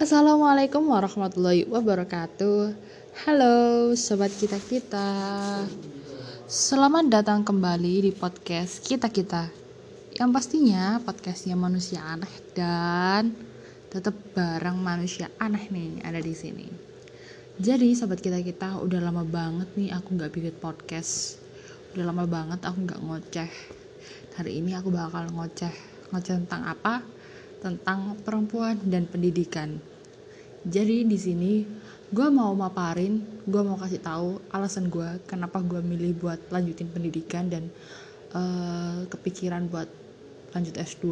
Assalamualaikum warahmatullahi wabarakatuh. Halo sobat kita-kita. Selamat datang kembali di podcast kita-kita. Yang pastinya podcastnya manusia aneh dan tetap bareng manusia aneh nih ada di sini. Jadi sobat kita-kita udah lama banget nih aku nggak bikin podcast. Udah lama banget aku nggak ngoceh. Hari ini aku bakal ngoceh. Ngoceh tentang apa? tentang perempuan dan pendidikan. Jadi di sini gue mau maparin, gue mau kasih tahu alasan gue kenapa gue milih buat lanjutin pendidikan dan uh, kepikiran buat lanjut S2.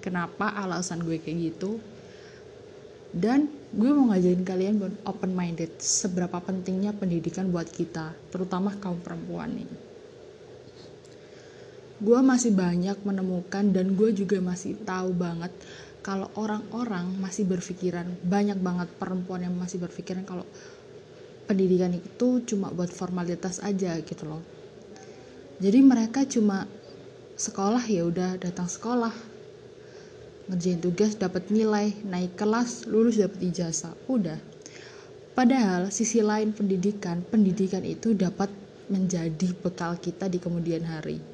Kenapa alasan gue kayak gitu? Dan gue mau ngajarin kalian buat open minded seberapa pentingnya pendidikan buat kita, terutama kaum perempuan nih gue masih banyak menemukan dan gue juga masih tahu banget kalau orang-orang masih berpikiran banyak banget perempuan yang masih berpikiran kalau pendidikan itu cuma buat formalitas aja gitu loh. Jadi mereka cuma sekolah ya udah datang sekolah ngerjain tugas dapat nilai naik kelas lulus dapat ijazah udah. Padahal sisi lain pendidikan pendidikan itu dapat menjadi bekal kita di kemudian hari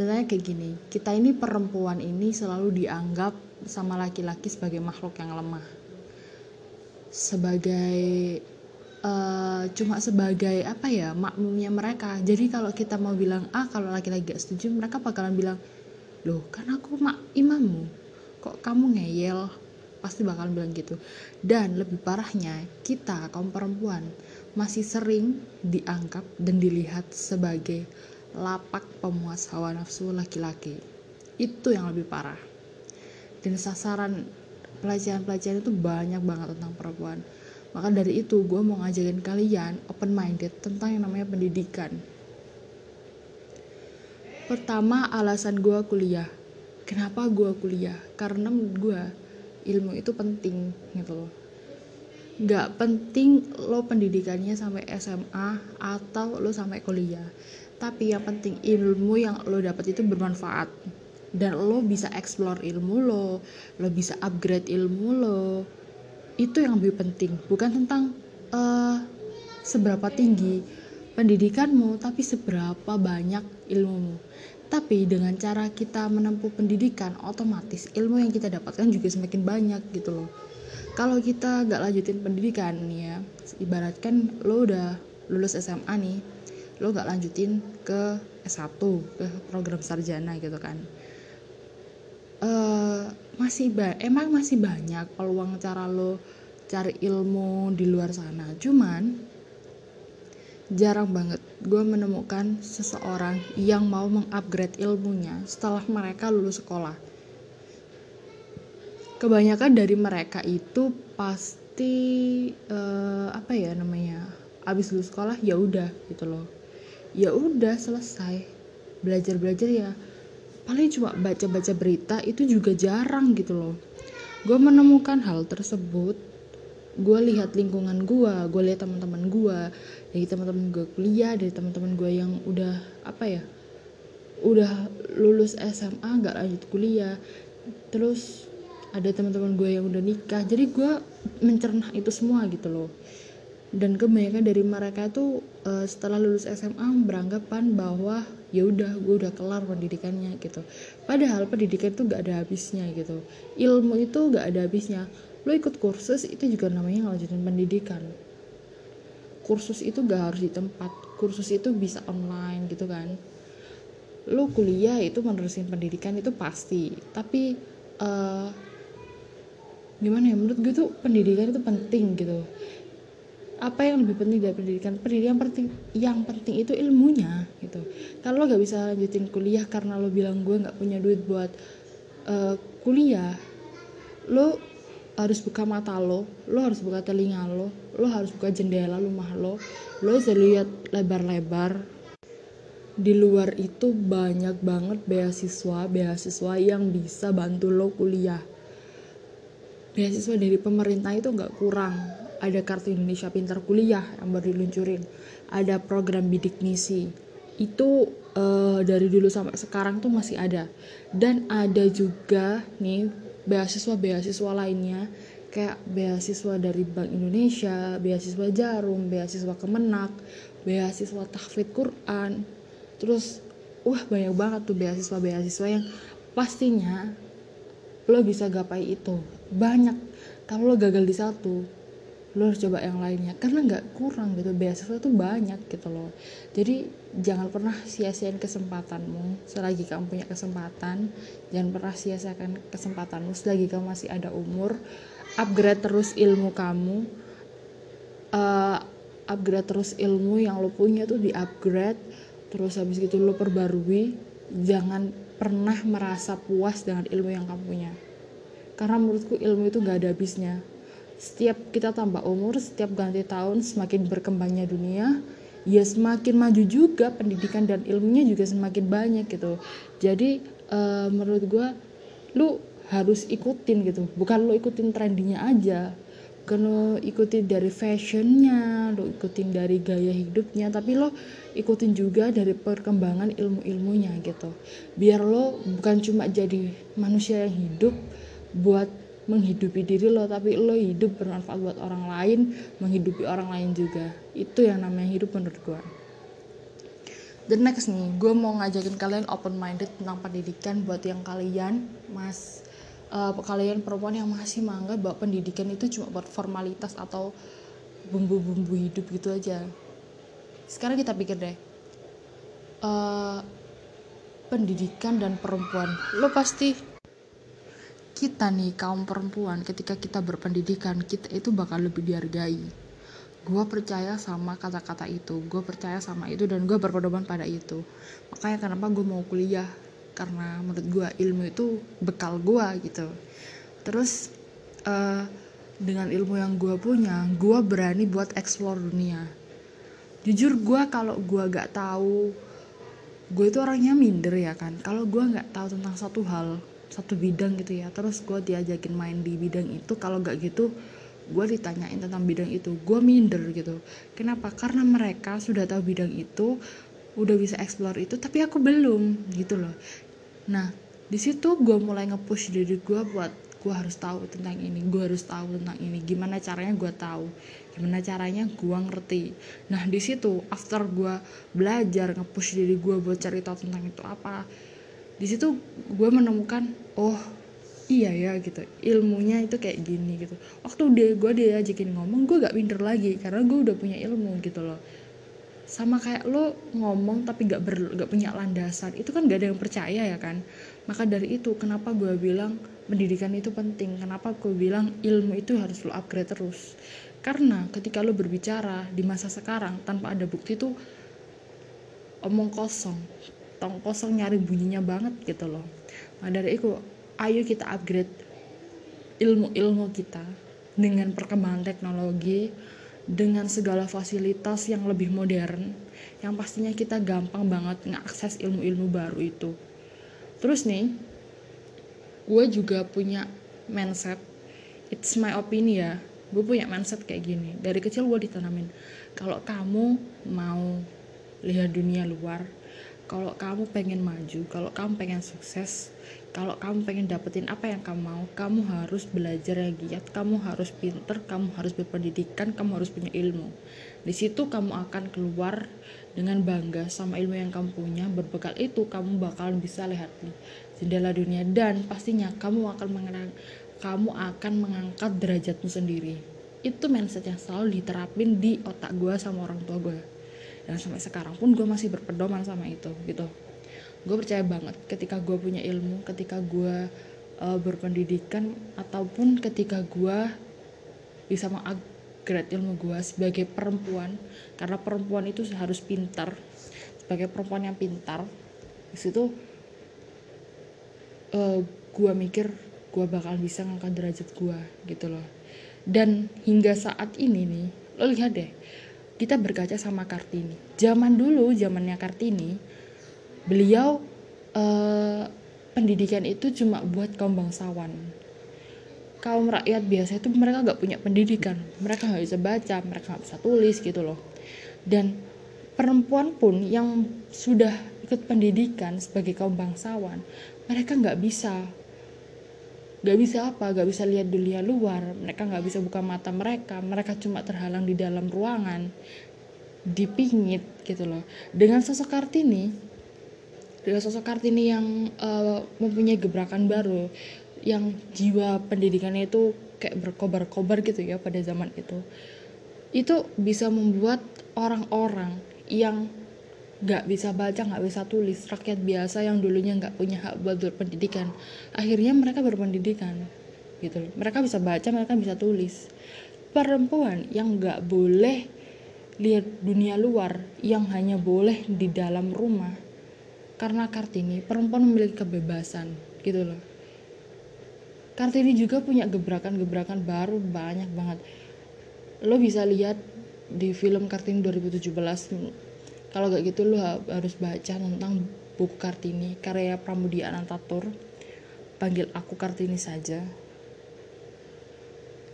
sebenarnya kayak gini kita ini perempuan ini selalu dianggap sama laki-laki sebagai makhluk yang lemah. Sebagai uh, cuma sebagai apa ya makmumnya mereka. Jadi kalau kita mau bilang ah kalau laki-laki gak setuju mereka bakalan bilang loh kan aku mak imammu. Kok kamu ngeyel? Pasti bakalan bilang gitu. Dan lebih parahnya kita kaum perempuan masih sering dianggap dan dilihat sebagai lapak pemuas hawa nafsu laki-laki. Itu yang lebih parah. Dan sasaran pelajaran-pelajaran itu banyak banget tentang perempuan. Maka dari itu gue mau ngajarin kalian open minded tentang yang namanya pendidikan. Pertama alasan gue kuliah. Kenapa gue kuliah? Karena menurut gue ilmu itu penting gitu loh. Gak penting lo pendidikannya sampai SMA atau lo sampai kuliah tapi yang penting ilmu yang lo dapat itu bermanfaat. Dan lo bisa explore ilmu lo lo bisa upgrade ilmu lo. Itu yang lebih penting. Bukan tentang uh, seberapa tinggi pendidikanmu tapi seberapa banyak ilmumu. Tapi dengan cara kita menempuh pendidikan otomatis ilmu yang kita dapatkan juga semakin banyak gitu loh. Kalau kita gak lanjutin pendidikan nih ya ibaratkan lo udah lulus SMA nih lo gak lanjutin ke S1 ke program sarjana gitu kan. Uh, masih ba emang masih banyak peluang cara lo cari ilmu di luar sana. Cuman jarang banget gue menemukan seseorang yang mau mengupgrade ilmunya setelah mereka lulus sekolah. Kebanyakan dari mereka itu pasti uh, apa ya namanya abis lulus sekolah ya udah gitu loh ya udah selesai. Belajar belajar ya paling cuma baca baca berita itu juga jarang gitu loh. Gue menemukan hal tersebut. Gue lihat lingkungan gue gue lihat teman-teman gue dari teman-teman gue kuliah dari teman-teman gue yang udah apa ya udah lulus SMA gak lanjut kuliah. Terus ada teman-teman gue yang udah nikah. Jadi gue mencerna itu semua gitu loh dan kebanyakan dari mereka itu uh, setelah lulus SMA beranggapan bahwa ya udah gue udah kelar pendidikannya gitu. Padahal pendidikan itu gak ada habisnya gitu. Ilmu itu gak ada habisnya. Lo ikut kursus itu juga namanya ngelanjutin pendidikan. Kursus itu gak harus di tempat kursus itu bisa online gitu kan. Lo kuliah itu menerusin pendidikan itu pasti. Tapi uh, gimana ya menurut gue tuh pendidikan itu penting gitu apa yang lebih penting dari pendidikan? Pendidikan penting yang penting itu ilmunya gitu. Kalau lo gak bisa lanjutin kuliah karena lo bilang gue nggak punya duit buat uh, kuliah lo harus buka mata lo lo harus buka telinga lo lo harus buka jendela rumah lo lo bisa lihat lebar-lebar. Di luar itu banyak banget beasiswa beasiswa yang bisa bantu lo kuliah. Beasiswa dari pemerintah itu nggak kurang ada kartu Indonesia Pintar Kuliah yang baru diluncurin ada program bidik misi itu uh, dari dulu sampai sekarang tuh masih ada dan ada juga nih beasiswa-beasiswa lainnya kayak beasiswa dari Bank Indonesia, beasiswa Jarum, beasiswa Kemenak, beasiswa tahfidz Quran. Terus wah banyak banget tuh beasiswa-beasiswa yang pastinya lo bisa gapai itu. Banyak. Kalau lo gagal di satu, lo harus coba yang lainnya. Karena nggak kurang gitu beasiswa itu banyak gitu loh. Jadi jangan pernah sia-siain kesempatanmu. Selagi kamu punya kesempatan jangan pernah sia-siakan kesempatanmu. Selagi kamu masih ada umur upgrade terus ilmu kamu. Uh, upgrade terus ilmu yang lo punya tuh di upgrade terus habis gitu lo perbarui. Jangan pernah merasa puas dengan ilmu yang kamu punya. Karena menurutku ilmu itu gak ada habisnya setiap kita tambah umur, setiap ganti tahun semakin berkembangnya dunia, ya semakin maju juga pendidikan dan ilmunya juga semakin banyak gitu. Jadi uh, menurut gue, lu harus ikutin gitu, bukan lu ikutin trendingnya aja, bukan lo ikutin dari fashionnya, lo ikutin dari gaya hidupnya, tapi lo ikutin juga dari perkembangan ilmu-ilmunya gitu. Biar lo bukan cuma jadi manusia yang hidup buat menghidupi diri lo tapi lo hidup bermanfaat buat orang lain menghidupi orang lain juga. Itu yang namanya hidup menurut gue dan next nih gue mau ngajakin kalian open minded tentang pendidikan buat yang kalian mas uh, kalian perempuan yang masih menganggap bahwa pendidikan itu cuma buat formalitas atau bumbu-bumbu hidup gitu aja. Sekarang kita pikir deh uh, pendidikan dan perempuan. Lo pasti kita nih kaum perempuan ketika kita berpendidikan kita itu bakal lebih dihargai. Gue percaya sama kata-kata itu gue percaya sama itu dan gue berpedoman pada itu. Makanya kenapa gue mau kuliah? Karena menurut gue ilmu itu bekal gue gitu. Terus uh, dengan ilmu yang gue punya gue berani buat explore dunia. Jujur gue kalau gue gak tahu gue itu orangnya minder ya kan. Kalau gue nggak tahu tentang satu hal satu bidang gitu ya. Terus gue diajakin main di bidang itu kalau gak gitu gue ditanyain tentang bidang itu. Gue minder gitu. Kenapa? Karena mereka sudah tahu bidang itu udah bisa explore itu tapi aku belum gitu loh. Nah di situ gue mulai ngepush diri gue buat gue harus tahu tentang ini gue harus tahu tentang ini. Gimana caranya gue tahu? Gimana caranya gue ngerti? Nah di situ after gue belajar ngepush diri gue buat cari tahu tentang itu apa di situ gue menemukan oh iya ya gitu. Ilmunya itu kayak gini gitu. Waktu dia gue diajakin ngomong gue gak pinter lagi karena gue udah punya ilmu gitu loh. Sama kayak lo ngomong tapi gak, ber, gak punya landasan itu kan gak ada yang percaya ya kan? Maka dari itu kenapa gue bilang pendidikan itu penting? Kenapa gue bilang ilmu itu harus lo upgrade terus? Karena ketika lo berbicara di masa sekarang tanpa ada bukti tuh omong kosong tong kosong nyari bunyinya banget gitu loh. Nah dari itu ayo kita upgrade ilmu-ilmu kita dengan perkembangan teknologi dengan segala fasilitas yang lebih modern yang pastinya kita gampang banget ngakses ilmu-ilmu baru itu. Terus nih gue juga punya mindset. It's my opinion ya gue punya mindset kayak gini. Dari kecil gue ditanamin kalau kamu mau lihat dunia luar kalau kamu pengen maju kalau kamu pengen sukses kalau kamu pengen dapetin apa yang kamu mau kamu harus belajar yang giat kamu harus pinter kamu harus berpendidikan kamu harus punya ilmu. Di situ kamu akan keluar dengan bangga sama ilmu yang kamu punya berbekal itu kamu bakalan bisa lihat nih jendela dunia dan pastinya kamu akan mengenang kamu akan mengangkat derajatmu sendiri. Itu mindset yang selalu diterapin di otak gue sama orang tua gue dan sampai sekarang pun gue masih berpedoman sama itu gitu. Gue percaya banget ketika gue punya ilmu ketika gue uh, berpendidikan ataupun ketika gue bisa mengupgrade ilmu gue sebagai perempuan karena perempuan itu harus pintar. Sebagai perempuan yang pintar di situ uh, gue mikir gue bakal bisa ngangkat derajat gue gitu loh. Dan hingga saat ini nih lo lihat deh kita berkaca sama Kartini. Zaman dulu, zamannya Kartini, beliau eh, pendidikan itu cuma buat kaum bangsawan. Kaum rakyat biasa itu mereka gak punya pendidikan, mereka nggak bisa baca, mereka nggak bisa tulis gitu loh. Dan perempuan pun yang sudah ikut pendidikan sebagai kaum bangsawan, mereka nggak bisa gak bisa apa gak bisa lihat dunia luar. Mereka gak bisa buka mata mereka. Mereka cuma terhalang di dalam ruangan dipingit gitu loh. Dengan sosok kartini dengan sosok kartini yang uh, mempunyai gebrakan baru yang jiwa pendidikannya itu kayak berkobar-kobar gitu ya pada zaman itu itu bisa membuat orang-orang yang nggak bisa baca nggak bisa tulis. Rakyat biasa yang dulunya nggak punya hak buat berpendidikan. Akhirnya mereka berpendidikan gitu loh. Mereka bisa baca mereka bisa tulis. Perempuan yang nggak boleh lihat dunia luar yang hanya boleh di dalam rumah. Karena kartini perempuan memiliki kebebasan gitu loh. Kartini juga punya gebrakan-gebrakan baru banyak banget. Lo bisa lihat di film kartini 2017 kalau gak gitu lu harus baca tentang buku Kartini karya Pramudia Anantatur. Panggil aku Kartini saja.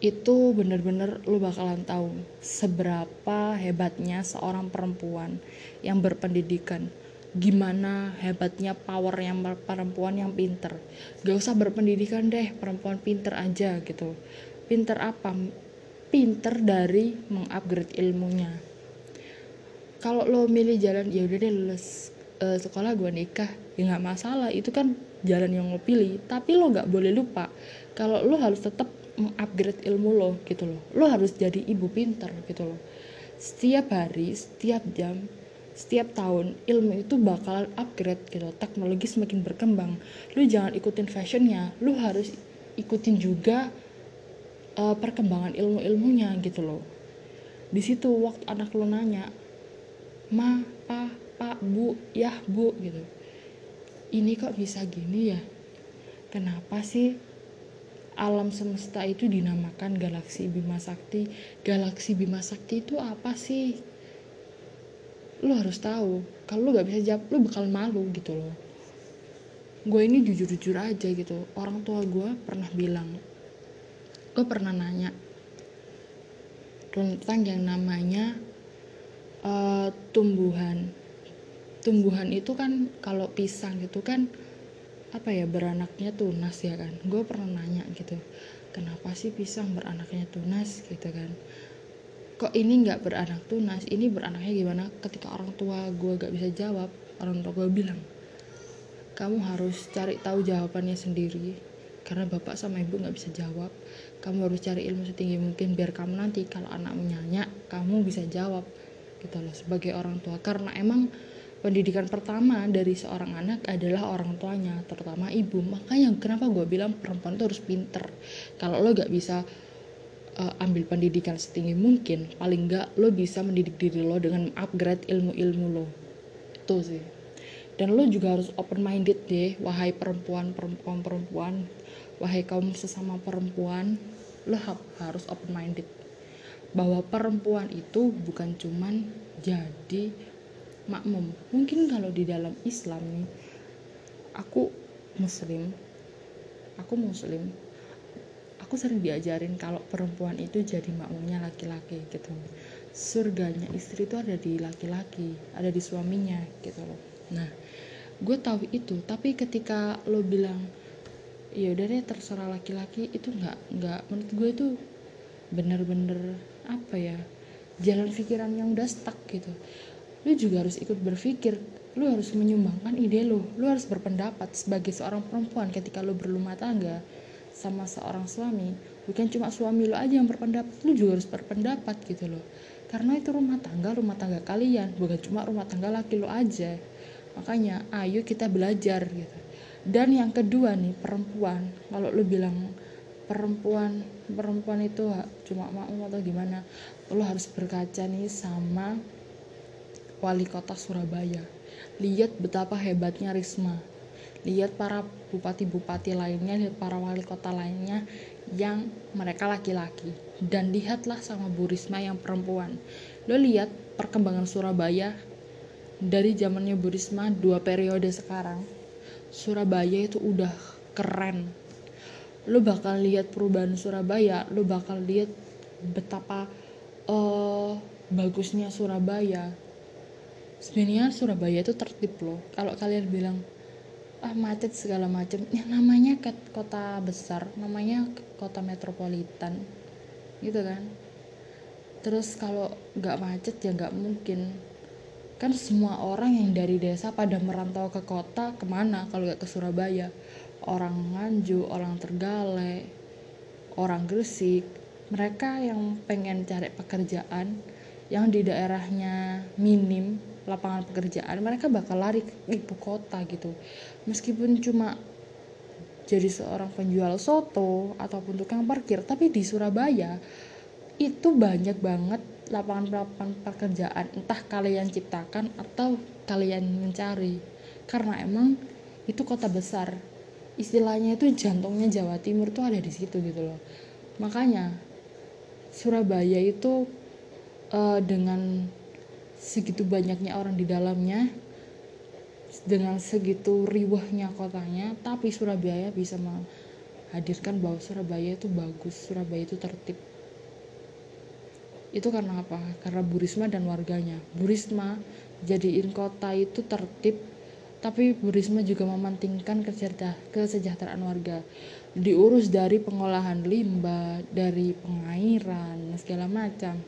Itu bener-bener lu bakalan tahu seberapa hebatnya seorang perempuan yang berpendidikan. Gimana hebatnya power yang perempuan yang pinter. Gak usah berpendidikan deh perempuan pinter aja gitu. Pinter apa? Pinter dari mengupgrade ilmunya kalau lo milih jalan ya udah deh lulus uh, sekolah gue nikah ya nggak masalah. Itu kan jalan yang lo pilih. Tapi lo nggak boleh lupa kalau lo harus tetap mengupgrade ilmu lo gitu loh. Lo harus jadi ibu pinter gitu loh. Setiap hari setiap jam setiap tahun ilmu itu bakalan upgrade gitu teknologi semakin berkembang. Lo jangan ikutin fashionnya. Lo harus ikutin juga uh, perkembangan ilmu ilmunya gitu loh. Di situ waktu anak lo nanya ma pa pak bu ya bu gitu. Ini kok bisa gini ya? Kenapa sih alam semesta itu dinamakan galaksi Bima Sakti? Galaksi Bima Sakti itu apa sih? Lo harus tahu. Kalau lo gak bisa jawab lo bakal malu gitu loh. Gue ini jujur-jujur aja gitu. Orang tua gue pernah bilang gue pernah nanya tentang yang namanya uh, tumbuhan. Tumbuhan itu kan kalau pisang gitu kan apa ya beranaknya tunas ya kan? Gue pernah nanya gitu kenapa sih pisang beranaknya tunas? Gitu kan. Kok ini nggak beranak tunas? Ini beranaknya gimana? Ketika orang tua gue gak bisa jawab orang tua gue bilang kamu harus cari tahu jawabannya sendiri karena bapak sama ibu nggak bisa jawab. Kamu harus cari ilmu setinggi mungkin biar kamu nanti kalau anakmu nanya kamu bisa jawab gitu loh sebagai orang tua. Karena emang pendidikan pertama dari seorang anak adalah orang tuanya terutama ibu. Makanya kenapa gue bilang perempuan itu harus pinter. Kalau lo gak bisa uh, ambil pendidikan setinggi mungkin paling gak lo bisa mendidik diri lo dengan upgrade ilmu-ilmu lo. Itu sih. Dan lo juga harus open minded deh wahai perempuan perempuan perempuan. Wahai kaum sesama perempuan lo harus open minded bahwa perempuan itu bukan cuman jadi makmum. Mungkin kalau di dalam Islam nih aku muslim aku muslim aku sering diajarin kalau perempuan itu jadi makmumnya laki-laki gitu. Surganya istri itu ada di laki-laki ada di suaminya gitu loh. Nah gue tahu itu tapi ketika lo bilang ya udah deh terserah laki-laki itu nggak nggak menurut gue itu bener-bener apa ya jalan pikiran yang udah stuck gitu. Lu juga harus ikut berpikir lu harus menyumbangkan ide lu. Lu harus berpendapat sebagai seorang perempuan ketika lu berumah tangga sama seorang suami. Bukan cuma suami lu aja yang berpendapat lu juga harus berpendapat gitu loh. Karena itu rumah tangga rumah tangga kalian. Bukan cuma rumah tangga laki lu aja. Makanya ayo kita belajar gitu. Dan yang kedua nih perempuan. Kalau lu bilang perempuan perempuan itu cuma makmum atau gimana lo harus berkaca nih sama wali kota Surabaya. Lihat betapa hebatnya Risma. Lihat para bupati-bupati lainnya lihat para wali kota lainnya yang mereka laki-laki. Dan lihatlah sama Bu Risma yang perempuan. Lo lihat perkembangan Surabaya dari zamannya Bu Risma dua periode sekarang. Surabaya itu udah keren lo bakal lihat perubahan Surabaya lo bakal lihat betapa uh, bagusnya Surabaya. Sebenarnya Surabaya itu tertib loh. Kalau kalian bilang ah macet segala macam ya namanya kota besar namanya kota metropolitan gitu kan? Terus kalau nggak macet ya nggak mungkin. Kan semua orang yang dari desa pada merantau ke kota ke mana kalau nggak ke Surabaya orang Nganjuk orang Tergale orang Gresik mereka yang pengen cari pekerjaan yang di daerahnya minim lapangan pekerjaan mereka bakal lari ke ibu kota gitu. Meskipun cuma jadi seorang penjual soto ataupun tukang parkir tapi di Surabaya itu banyak banget lapangan-lapangan pekerjaan entah kalian ciptakan atau kalian mencari. Karena emang itu kota besar istilahnya itu jantungnya Jawa Timur tuh ada di situ gitu loh. Makanya Surabaya itu uh, dengan segitu banyaknya orang di dalamnya dengan segitu riwahnya kotanya tapi Surabaya bisa menghadirkan bahwa Surabaya itu bagus Surabaya itu tertib. Itu karena apa? karena Burisma dan warganya. Burisma jadiin kota itu tertib tapi Burisma juga mementingkan kesejahteraan warga. Diurus dari pengolahan limbah dari pengairan segala macam.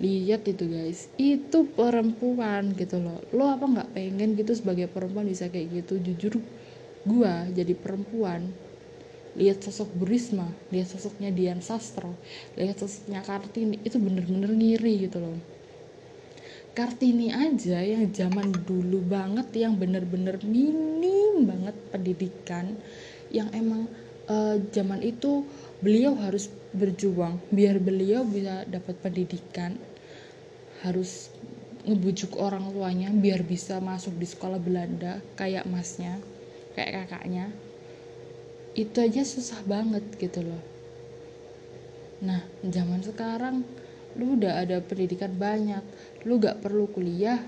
Lihat itu guys. Itu perempuan gitu loh. Lo apa nggak pengen gitu sebagai perempuan bisa kayak gitu? Jujur gua jadi perempuan. Lihat sosok Burisma lihat sosoknya Dian Sastro lihat sosoknya Kartini itu bener-bener ngiri gitu loh Kartini aja yang zaman dulu banget yang bener-bener minim banget pendidikan yang emang uh, zaman itu beliau harus berjuang biar beliau bisa dapat pendidikan. Harus ngebujuk orang tuanya biar bisa masuk di sekolah Belanda kayak masnya kayak kakaknya. Itu aja susah banget gitu loh. Nah zaman sekarang lu udah ada pendidikan banyak lu gak perlu kuliah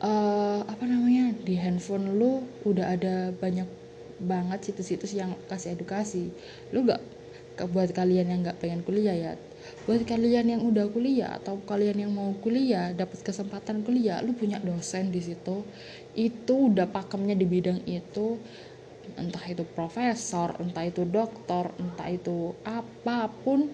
uh, apa namanya di handphone lu udah ada banyak banget situs-situs yang kasih edukasi. Lu gak buat kalian yang gak pengen kuliah ya buat kalian yang udah kuliah atau kalian yang mau kuliah dapat kesempatan kuliah lu punya dosen di situ itu udah pakemnya di bidang itu. Entah itu profesor entah itu dokter entah itu apa pun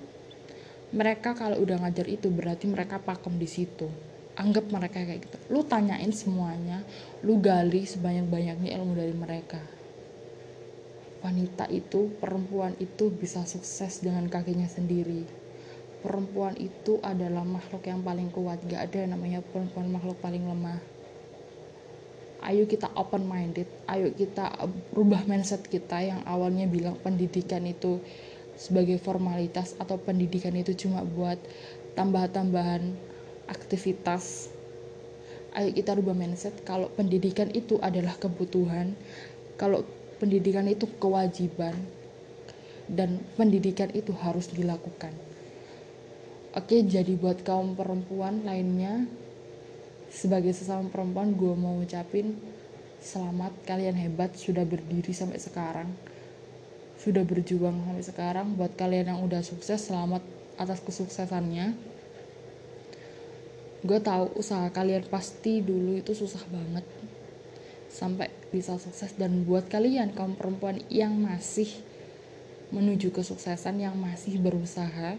mereka kalau udah ngajar itu berarti mereka pakem di situ. Anggap mereka kayak gitu. Lu tanyain semuanya lu gali sebanyak-banyaknya ilmu dari mereka. Wanita itu perempuan itu bisa sukses dengan kakinya sendiri. Perempuan itu adalah makhluk yang paling kuat. Gak ada yang namanya perempuan makhluk paling lemah. Ayo kita open minded ayo kita rubah mindset kita yang awalnya bilang pendidikan itu sebagai formalitas atau pendidikan itu cuma buat tambah-tambahan aktivitas. Ayo kita rubah mindset kalau pendidikan itu adalah kebutuhan kalau pendidikan itu kewajiban dan pendidikan itu harus dilakukan. Oke, jadi buat kaum perempuan lainnya, sebagai sesama perempuan, gue mau ucapin selamat. Kalian hebat sudah berdiri sampai sekarang, sudah berjuang sampai sekarang. Buat kalian yang udah sukses, selamat atas kesuksesannya. Gue tahu usaha kalian pasti dulu itu susah banget sampai bisa sukses dan buat kalian kaum perempuan yang masih menuju kesuksesan yang masih berusaha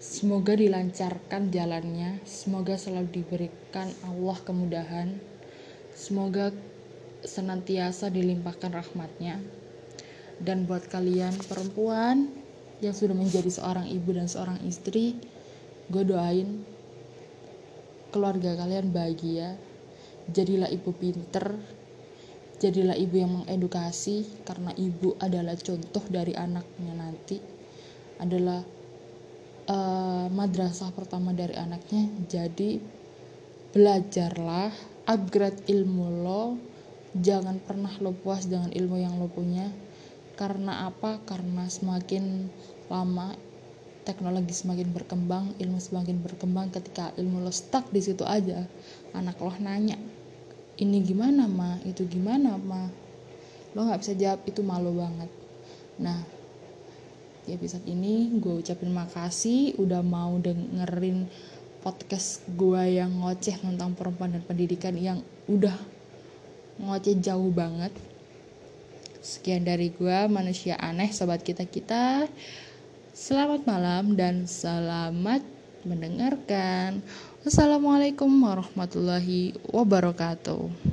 Semoga dilancarkan jalannya, semoga selalu diberikan Allah kemudahan, semoga senantiasa dilimpahkan rahmatnya. Dan buat kalian perempuan yang sudah menjadi seorang ibu dan seorang istri, gue doain keluarga kalian bahagia, jadilah ibu pinter, jadilah ibu yang mengedukasi, karena ibu adalah contoh dari anaknya nanti, adalah uh, madrasah pertama dari anaknya. Jadi belajarlah upgrade ilmu lo. Jangan pernah lo puas dengan ilmu yang lo punya karena apa? Karena semakin lama teknologi semakin berkembang ilmu semakin berkembang ketika ilmu lo stuck di situ aja anak lo nanya ini gimana ma? Itu gimana ma? Lo nggak bisa jawab itu malu banget. Nah di episode ini gue ucapin makasih udah mau dengerin podcast gue yang ngoceh tentang perempuan dan pendidikan yang udah ngoceh jauh banget sekian dari gue manusia aneh sobat kita kita selamat malam dan selamat mendengarkan. Wassalamualaikum warahmatullahi wabarakatuh